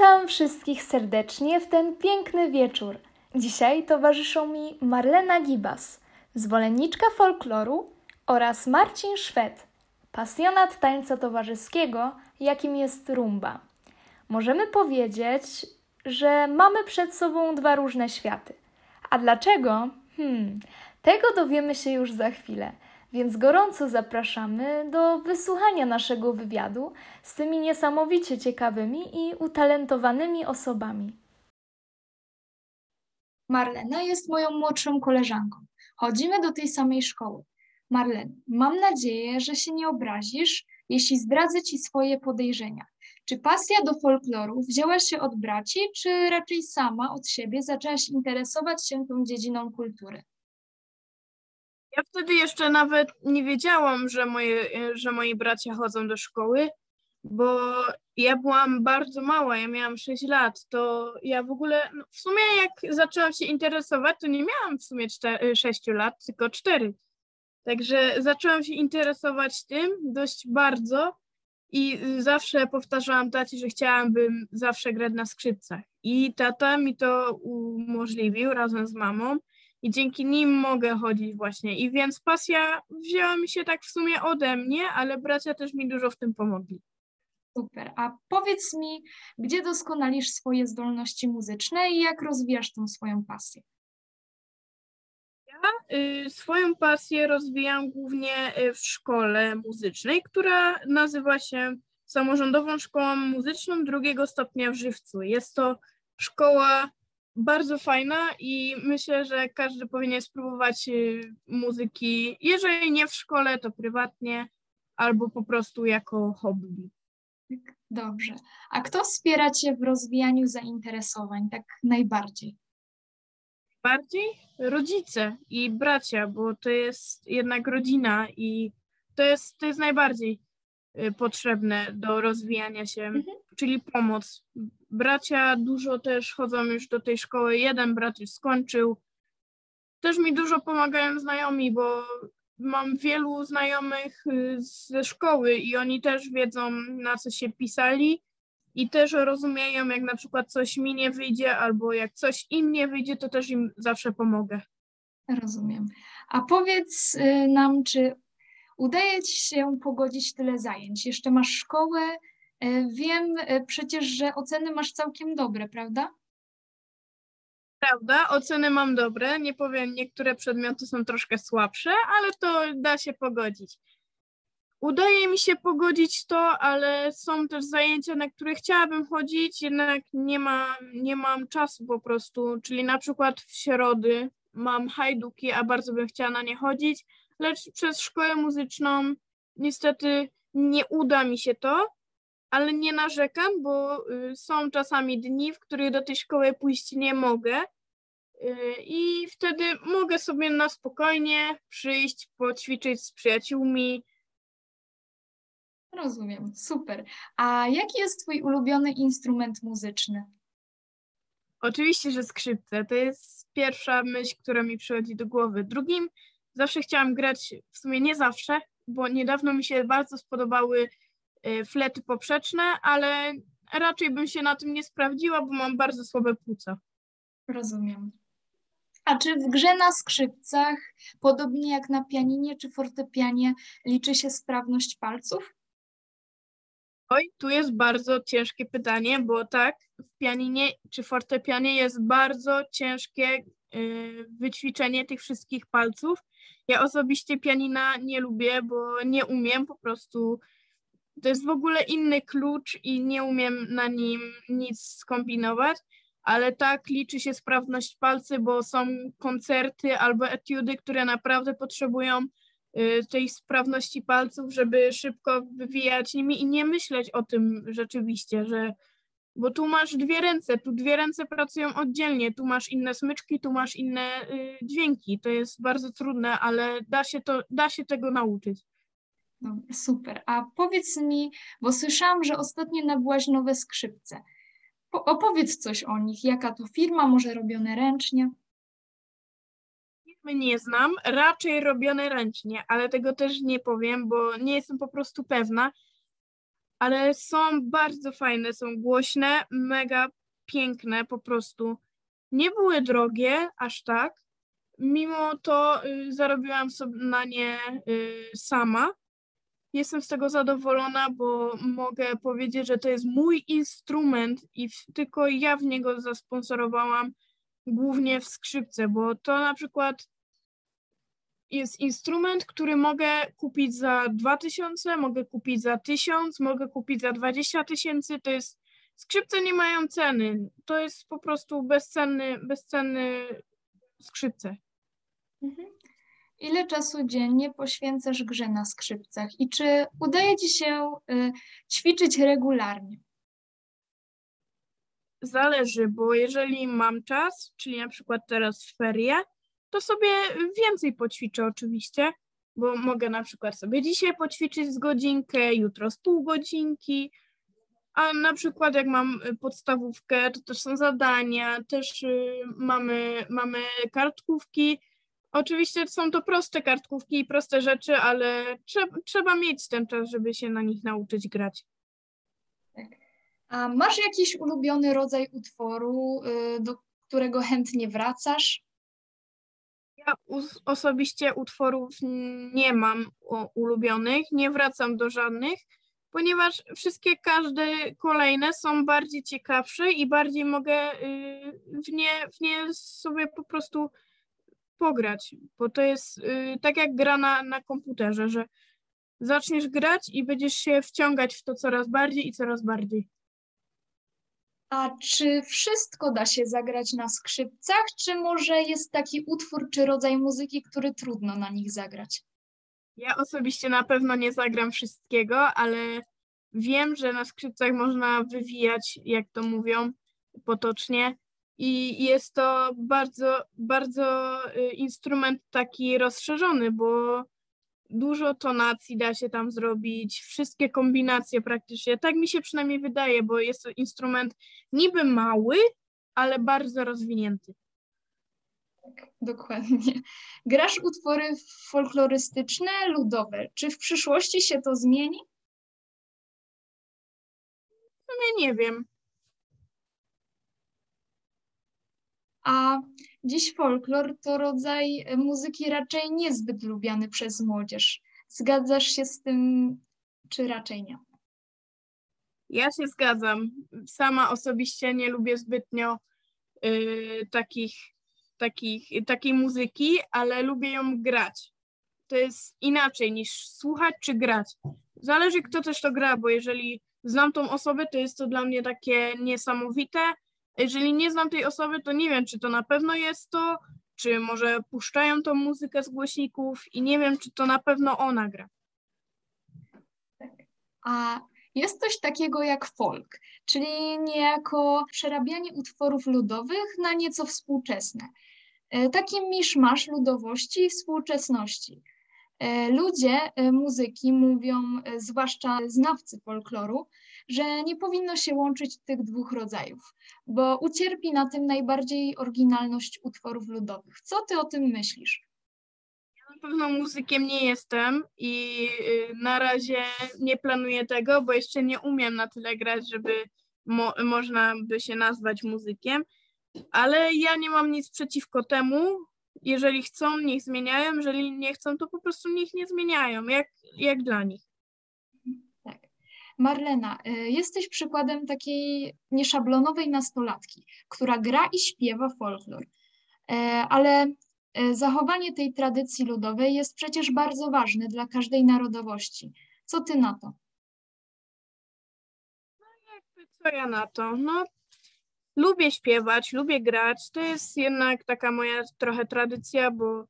Witam wszystkich serdecznie w ten piękny wieczór. Dzisiaj towarzyszą mi Marlena Gibas, zwolenniczka folkloru oraz Marcin Szwed, pasjonat tańca towarzyskiego, jakim jest rumba. Możemy powiedzieć, że mamy przed sobą dwa różne światy. A dlaczego? Hmm, tego dowiemy się już za chwilę. Więc gorąco zapraszamy do wysłuchania naszego wywiadu z tymi niesamowicie ciekawymi i utalentowanymi osobami. Marlena jest moją młodszą koleżanką. Chodzimy do tej samej szkoły. Marlena, mam nadzieję, że się nie obrazisz, jeśli zdradzę ci swoje podejrzenia. Czy pasja do folkloru wzięła się od braci, czy raczej sama od siebie zaczęłaś interesować się tą dziedziną kultury? Ja wtedy jeszcze nawet nie wiedziałam, że, moje, że moi bracia chodzą do szkoły, bo ja byłam bardzo mała, ja miałam 6 lat, to ja w ogóle, no w sumie jak zaczęłam się interesować, to nie miałam w sumie 4, 6 lat, tylko 4. Także zaczęłam się interesować tym dość bardzo i zawsze powtarzałam tacie, że chciałabym zawsze grać na skrzypcach. I tata mi to umożliwił razem z mamą i dzięki nim mogę chodzić właśnie. I więc pasja wzięła mi się tak w sumie ode mnie, ale bracia też mi dużo w tym pomogli. Super. A powiedz mi, gdzie doskonalisz swoje zdolności muzyczne i jak rozwijasz tą swoją pasję? Ja y, swoją pasję rozwijam głównie y, w szkole muzycznej, która nazywa się Samorządową Szkołą Muzyczną drugiego stopnia w Żywcu. Jest to szkoła bardzo fajna i myślę, że każdy powinien spróbować y, muzyki, jeżeli nie w szkole, to prywatnie albo po prostu jako hobby. Tak, dobrze. A kto wspiera Cię w rozwijaniu zainteresowań tak najbardziej? Bardziej rodzice i bracia, bo to jest jednak rodzina i to jest, to jest najbardziej potrzebne do rozwijania się, mhm. czyli pomoc bracia dużo też chodzą już do tej szkoły. Jeden brat już skończył. Też mi dużo pomagają znajomi, bo mam wielu znajomych y, ze szkoły i oni też wiedzą, na co się pisali i też rozumieją, jak na przykład coś mi nie wyjdzie, albo jak coś im nie wyjdzie, to też im zawsze pomogę. Rozumiem. A powiedz y, nam, czy udaje Ci się pogodzić tyle zajęć? Jeszcze masz szkołę, E, wiem e, przecież, że oceny masz całkiem dobre, prawda? Prawda, oceny mam dobre. Nie powiem, niektóre przedmioty są troszkę słabsze, ale to da się pogodzić. Udaje mi się pogodzić to, ale są też zajęcia, na które chciałabym chodzić, jednak nie, ma, nie mam czasu po prostu. Czyli na przykład w środy mam hajduki, a bardzo bym chciała na nie chodzić, lecz przez szkołę muzyczną niestety nie uda mi się to, ale nie narzekam, bo y, są czasami dni, w których do tej szkoły pójść nie mogę. Y, I wtedy mogę sobie na spokojnie przyjść, poćwiczyć z przyjaciółmi. Rozumiem, super. A jaki jest Twój ulubiony instrument muzyczny? Oczywiście, że skrzypce. To jest pierwsza myśl, która mi przychodzi do głowy. Drugim zawsze chciałam grać, w sumie nie zawsze, bo niedawno mi się bardzo spodobały Y, flety poprzeczne, ale raczej bym się na tym nie sprawdziła, bo mam bardzo słabe płuca. Rozumiem. A czy w grze na skrzypcach, podobnie jak na pianinie czy fortepianie, liczy się sprawność palców? Oj, tu jest bardzo ciężkie pytanie, bo tak, w pianinie czy fortepianie jest bardzo ciężkie wyćwiczenie tych wszystkich palców. Ja osobiście pianina nie lubię, bo nie umiem po prostu to jest w ogóle inny klucz i nie umiem na nim nic skombinować, ale tak liczy się sprawność palcy, bo są koncerty albo etiudy, które naprawdę potrzebują y, tej sprawności palców, żeby szybko wywijać nimi i nie myśleć o tym rzeczywiście, że bo tu masz dwie ręce, tu dwie ręce pracują oddzielnie, tu masz inne smyczki, tu masz inne y, dźwięki. To jest bardzo trudne, ale da się, to, da się tego nauczyć. Dobra, super. A powiedz mi, bo słyszałam, że ostatnio nabyłaś nowe skrzypce. Po, opowiedz coś o nich. Jaka to firma, może robione ręcznie? Firmy nie znam, raczej robione ręcznie, ale tego też nie powiem, bo nie jestem po prostu pewna. Ale są bardzo fajne, są głośne, mega piękne po prostu. Nie były drogie aż tak. Mimo to y, zarobiłam sobie na nie y, sama. Jestem z tego zadowolona, bo mogę powiedzieć, że to jest mój instrument i w, tylko ja w niego zasponsorowałam głównie w skrzypce, bo to na przykład jest instrument, który mogę kupić za 2000, mogę kupić za 1000, mogę kupić za 20 tysięcy. To jest, skrzypce nie mają ceny. To jest po prostu bezcenny, bezcenny skrzypce. Mhm. Ile czasu dziennie poświęcasz grze na skrzypcach i czy udaje Ci się y, ćwiczyć regularnie? Zależy, bo jeżeli mam czas, czyli na przykład teraz w ferie, to sobie więcej poćwiczę oczywiście, bo mogę na przykład sobie dzisiaj poćwiczyć z godzinkę, jutro z pół godzinki, a na przykład jak mam podstawówkę, to też są zadania, też y, mamy, mamy kartkówki. Oczywiście są to proste kartkówki i proste rzeczy, ale trzeba, trzeba mieć ten czas, żeby się na nich nauczyć grać. Tak. A masz jakiś ulubiony rodzaj utworu, y, do którego chętnie wracasz? Ja osobiście utworów nie mam ulubionych, nie wracam do żadnych, ponieważ wszystkie, każde kolejne są bardziej ciekawsze i bardziej mogę y, w nie, w nie sobie po prostu pograć, bo to jest y, tak jak gra na, na komputerze, że zaczniesz grać i będziesz się wciągać w to coraz bardziej i coraz bardziej. A czy wszystko da się zagrać na skrzypcach, czy może jest taki utwór czy rodzaj muzyki, który trudno na nich zagrać? Ja osobiście na pewno nie zagram wszystkiego, ale wiem, że na skrzypcach można wywijać, jak to mówią potocznie. I jest to bardzo, bardzo y, instrument taki rozszerzony, bo dużo tonacji da się tam zrobić, wszystkie kombinacje praktycznie. Tak mi się przynajmniej wydaje, bo jest to instrument niby mały, ale bardzo rozwinięty. Tak, dokładnie. Grasz utwory folklorystyczne, ludowe. Czy w przyszłości się to zmieni? W sumie nie wiem. A dziś folklor to rodzaj muzyki raczej niezbyt lubiany przez młodzież. Zgadzasz się z tym, czy raczej nie? Ja się zgadzam. Sama osobiście nie lubię zbytnio y, takich, takich, takiej muzyki, ale lubię ją grać. To jest inaczej niż słuchać czy grać. Zależy, kto też to gra, bo jeżeli znam tą osobę, to jest to dla mnie takie niesamowite, jeżeli nie znam tej osoby, to nie wiem, czy to na pewno jest to, czy może puszczają tą muzykę z głośników i nie wiem, czy to na pewno ona gra. A jest coś takiego jak folk, czyli niejako przerabianie utworów ludowych na nieco współczesne. E, taki miszmasz ludowości i współczesności. E, ludzie e, muzyki mówią, zwłaszcza znawcy folkloru, że nie powinno się łączyć tych dwóch rodzajów, bo ucierpi na tym najbardziej oryginalność utworów ludowych. Co ty o tym myślisz? Ja na pewno muzykiem nie jestem i y, na razie nie planuję tego, bo jeszcze nie umiem na tyle grać, żeby mo można by się nazwać muzykiem, ale ja nie mam nic przeciwko temu. Jeżeli chcą, niech zmieniają, jeżeli nie chcą, to po prostu niech nie zmieniają, jak, jak dla nich. Marlena, y, jesteś przykładem takiej nieszablonowej nastolatki, która gra i śpiewa folklor, e, ale e, zachowanie tej tradycji ludowej jest przecież bardzo ważne dla każdej narodowości. Co ty na to? No jakby co ja na to? No lubię śpiewać, lubię grać. To jest jednak taka moja trochę tradycja, bo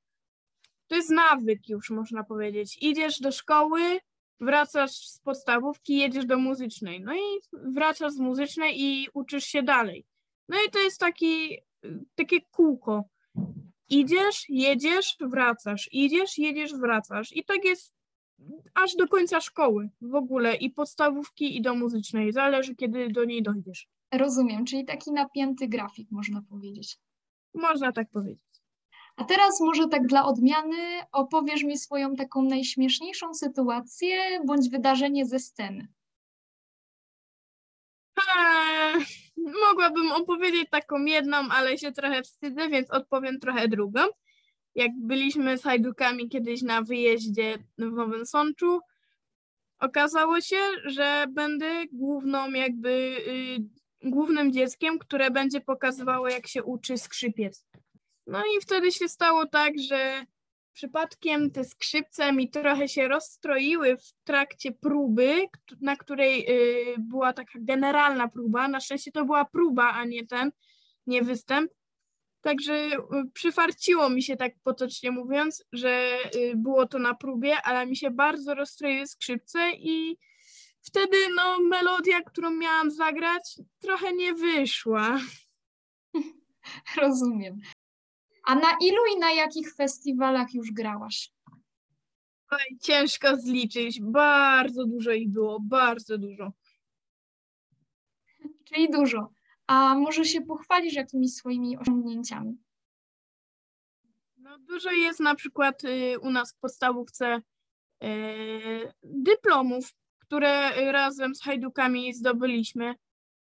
to jest nawyk już można powiedzieć. Idziesz do szkoły, wracasz z podstawówki, jedziesz do muzycznej. No i wracasz z muzycznej i uczysz się dalej. No i to jest taki, takie kółko. Idziesz, jedziesz, wracasz, idziesz, jedziesz, wracasz. I tak jest aż do końca szkoły w ogóle i podstawówki i do muzycznej. Zależy, kiedy do niej dojdziesz. Rozumiem, czyli taki napięty grafik, można powiedzieć. Można tak powiedzieć. A teraz może tak dla odmiany opowiesz mi swoją taką najśmieszniejszą sytuację bądź wydarzenie ze sceny. Eee, mogłabym opowiedzieć taką jedną, ale się trochę wstydzę, więc odpowiem trochę drugą. Jak byliśmy z hajdukami kiedyś na wyjeździe w Nowym Sączu, okazało się, że będę główną jakby y, głównym dzieckiem, które będzie pokazywało, jak się uczy skrzypiec. No i wtedy się stało tak, że przypadkiem te skrzypce mi trochę się rozstroiły w trakcie próby, na której y, była taka generalna próba. Na szczęście to była próba, a nie ten, nie występ. Także y, przyfarciło mi się tak potocznie mówiąc, że y, było to na próbie, ale mi się bardzo rozstroiły skrzypce i wtedy no melodia, którą miałam zagrać, trochę nie wyszła. Rozumiem. A na ilu i na jakich festiwalach już grałaś? Oj, ciężko zliczyć. Bardzo dużo ich było, bardzo dużo. Czyli dużo. A może się pochwalisz jakimiś swoimi osiągnięciami? No, dużo jest na przykład y, u nas w podstawówce y, dyplomów, które razem z hajdukami zdobyliśmy.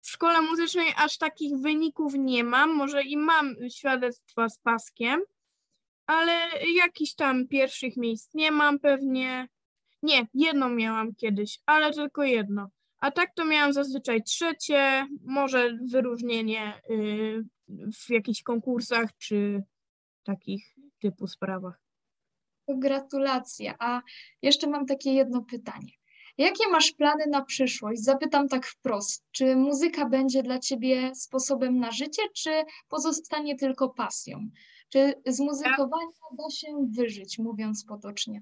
W szkole muzycznej aż takich wyników nie mam, może i mam świadectwa z paskiem, ale jakiś tam pierwszych miejsc nie mam pewnie. Nie, jedno miałam kiedyś, ale tylko jedno. A tak to miałam zazwyczaj trzecie, może wyróżnienie y, w jakichś konkursach czy takich typu sprawach. Gratulacje. A jeszcze mam takie jedno pytanie. Jakie masz plany na przyszłość? Zapytam tak wprost. Czy muzyka będzie dla ciebie sposobem na życie, czy pozostanie tylko pasją? Czy z muzykowania da się wyżyć, mówiąc potocznie?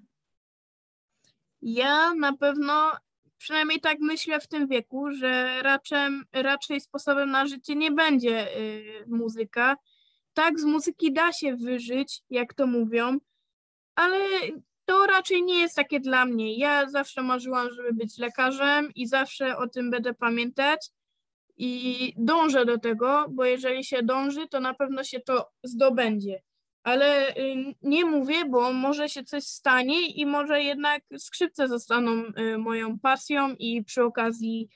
Ja na pewno, przynajmniej tak myślę w tym wieku, że raczej, raczej sposobem na życie nie będzie y, muzyka. Tak, z muzyki da się wyżyć, jak to mówią, ale to raczej nie jest takie dla mnie. Ja zawsze marzyłam, żeby być lekarzem i zawsze o tym będę pamiętać i dążę do tego, bo jeżeli się dąży, to na pewno się to zdobędzie. Ale y, nie mówię, bo może się coś stanie i może jednak skrzypce zostaną y, moją pasją i przy okazji,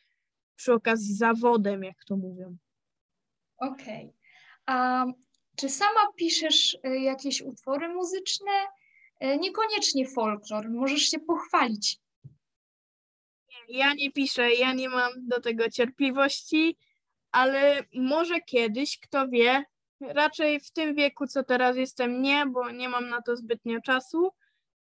przy okazji zawodem, jak to mówią. Okej. Okay. A czy sama piszesz y, jakieś utwory muzyczne? E, niekoniecznie folklor, możesz się pochwalić. Ja nie piszę, ja nie mam do tego cierpliwości, ale może kiedyś, kto wie, raczej w tym wieku, co teraz jestem, nie, bo nie mam na to zbytnio czasu,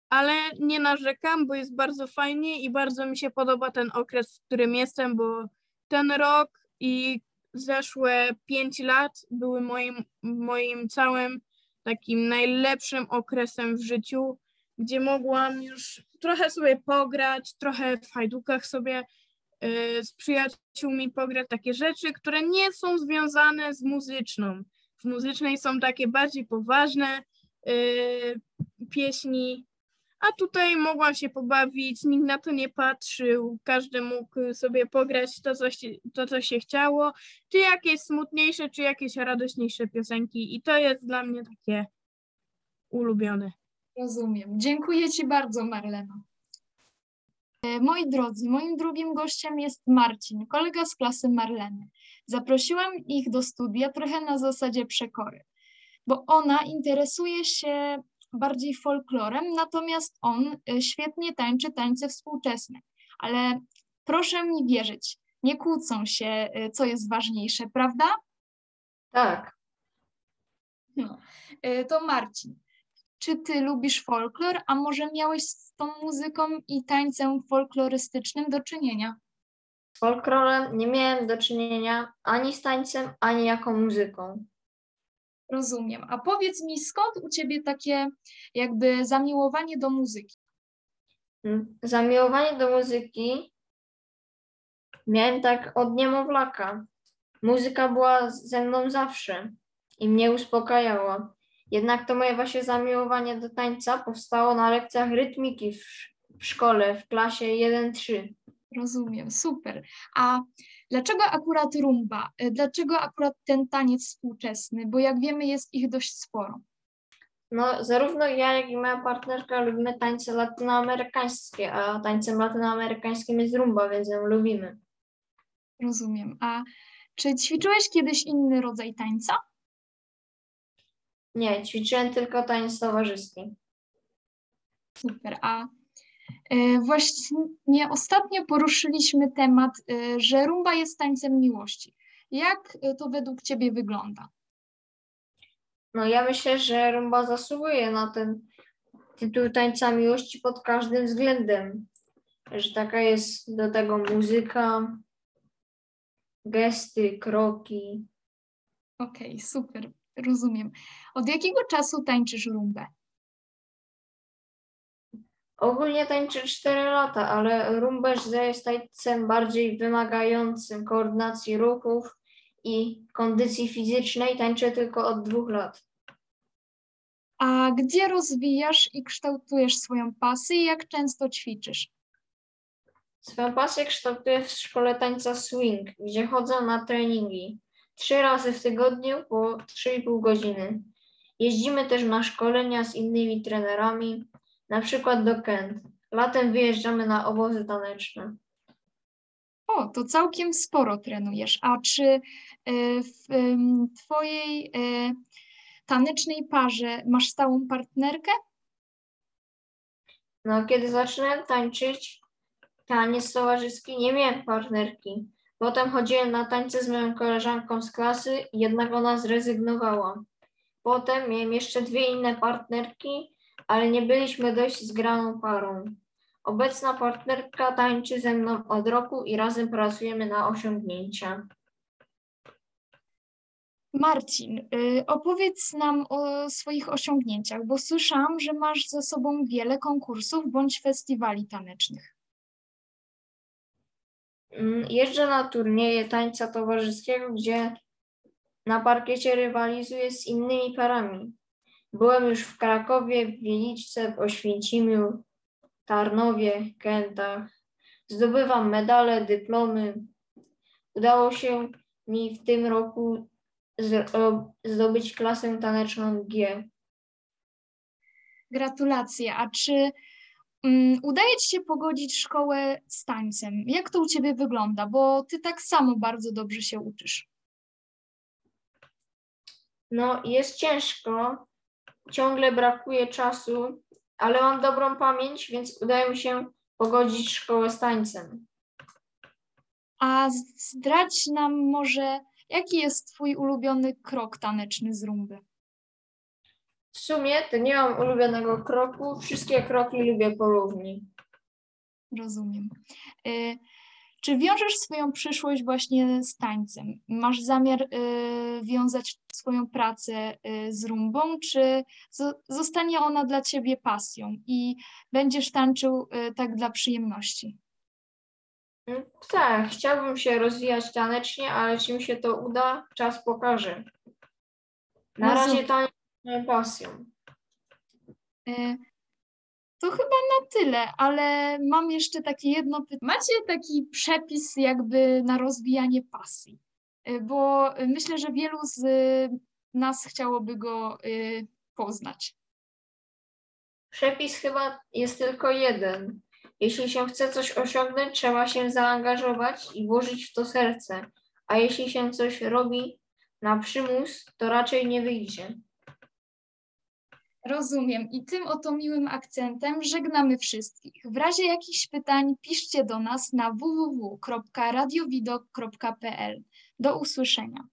ale nie narzekam, bo jest bardzo fajnie i bardzo mi się podoba ten okres, w którym jestem, bo ten rok i zeszłe pięć lat były moim, moim całym takim najlepszym okresem w życiu, gdzie mogłam już trochę sobie pograć, trochę w hajdukach sobie y, z przyjaciółmi pograć takie rzeczy, które nie są związane z muzyczną. W muzycznej są takie bardziej poważne y, pieśni, a tutaj mogłam się pobawić, nikt na to nie patrzył, każdy mógł sobie pograć to, co się, to, co się chciało, czy jakieś smutniejsze, czy jakieś radośniejsze piosenki i to jest dla mnie takie ulubione. Rozumiem. Dziękuję Ci bardzo, Marlena. E, moi drodzy, moim drugim gościem jest Marcin, kolega z klasy Marleny. Zaprosiłam ich do studia trochę na zasadzie przekory, bo ona interesuje się bardziej folklorem, natomiast on y, świetnie tańczy tańce współczesne. Ale proszę mi wierzyć, nie kłócą się, y, co jest ważniejsze, prawda? Tak. No. Y, to Marcin, czy ty lubisz folklor, a może miałeś z tą muzyką i tańcem folklorystycznym do czynienia? Z folklorem nie miałem do czynienia ani z tańcem, ani jako muzyką. Rozumiem. A powiedz mi, skąd u ciebie takie jakby zamiłowanie do muzyki? Hmm, zamiłowanie do muzyki miałem tak od niemowlaka. Muzyka była ze mną zawsze i mnie uspokajała. Jednak to moje właśnie zamiłowanie do tańca powstało na lekcjach rytmiki w, w szkole w klasie 1-3. Rozumiem, super. A dlaczego akurat rumba? E, dlaczego akurat ten taniec współczesny? Bo jak wiemy, jest ich dość sporo. No, zarówno ja, jak i moja partnerka lubimy tańce latynoamerykańskie, a tańcem latynoamerykańskim jest rumba, więc ją lubimy. Rozumiem. A czy ćwiczyłeś kiedyś inny rodzaj tańca? Nie, ćwiczyłem tylko tańc towarzyski. Super. A właśnie ostatnio poruszyliśmy temat, e, że rumba jest tańcem miłości. Jak e, to według Ciebie wygląda? No ja myślę, że rumba zasługuje na ten tytuł tańca miłości pod każdym względem. Że taka jest do tego muzyka, gesty, kroki. Okej, super, rozumiem. Od jakiego czasu tańczysz rumbę? Ogólnie tańczę 4 lata, ale rumba jest tańcem bardziej wymagającym koordynacji ruchów i kondycji fizycznej. Tańczę tylko od dwóch lat. A gdzie rozwijasz i kształtujesz swoją pasję i jak często ćwiczysz? Swoją pasję kształtuję w szkole tańca swing, gdzie chodzę na treningi. Trzy razy w tygodniu po 3,5 godziny. Jeździmy też na szkolenia z innymi trenerami, na przykład do Kent. Latem wyjeżdżamy na obozy taneczne. O, to całkiem sporo trenujesz. A czy e, w Twojej e, tanecznej parze masz stałą partnerkę? No, kiedy zaczynałem tańczyć taniec towarzyski, nie miałem partnerki. Potem chodziłem na tańce z moją koleżanką z klasy, jednak ona zrezygnowała. Potem miałem jeszcze dwie inne partnerki, ale nie byliśmy dość zgraną parą. Obecna partnerka tańczy ze mną od roku i razem pracujemy na osiągnięcia. Marcin, y, opowiedz nam o swoich osiągnięciach, bo słyszałam, że masz za sobą wiele konkursów bądź festiwali tanecznych. Mm, Jeżdżę na turnieje tańca towarzyskiego, gdzie na parkiecie rywalizuję z innymi parami. Byłem już w Krakowie, w Wieliczce, w Oświęcimiu, Tarnowie, Kętach. Zdobywam medale, dyplomy. Udało się mi w tym roku zdobyć klasę taneczną G. Gratulacje. A czy mm, udaje Ci się pogodzić szkołę z tańcem? Jak to u Ciebie wygląda? Bo Ty tak samo bardzo dobrze się uczysz. No, jest ciężko, ciągle brakuje czasu, ale mam dobrą pamięć, więc udaje mi się pogodzić szkołę z tańcem. A zdradź nam może, jaki jest Twój ulubiony krok taneczny z rumby? W sumie to nie mam ulubionego kroku, wszystkie kroki lubię porówni. Rozumiem. Y, Czy wiążesz swoją przyszłość właśnie z tańcem? Masz zamiar y, wiązać swoją pracę y, z rumbą, czy zo- zostanie ona dla ciebie pasją i będziesz tańczył y, tak dla przyjemności? Mm, Tak, chciałbym się rozwijać tanecznie, ale czy mi się to uda, czas pokaże. Na Rozum- razie taniec jest moją pasją. Y, To chyba na tyle, ale mam jeszcze takie jedno pytanie. Macie taki przepis jakby na rozwijanie pasji? Y, Bo myślę, że wielu z y, nas chciałoby go y, poznać. Przepis chyba jest tylko jeden. Jeśli się chce coś osiągnąć, trzeba się zaangażować i włożyć w to serce, a jeśli się coś robi na przymus, to raczej nie wyjdzie. Rozumiem. I tym oto miłym akcentem żegnamy wszystkich. W razie jakichś pytań piszcie do nas na www.radiowidok.pl. Do usłyszenia.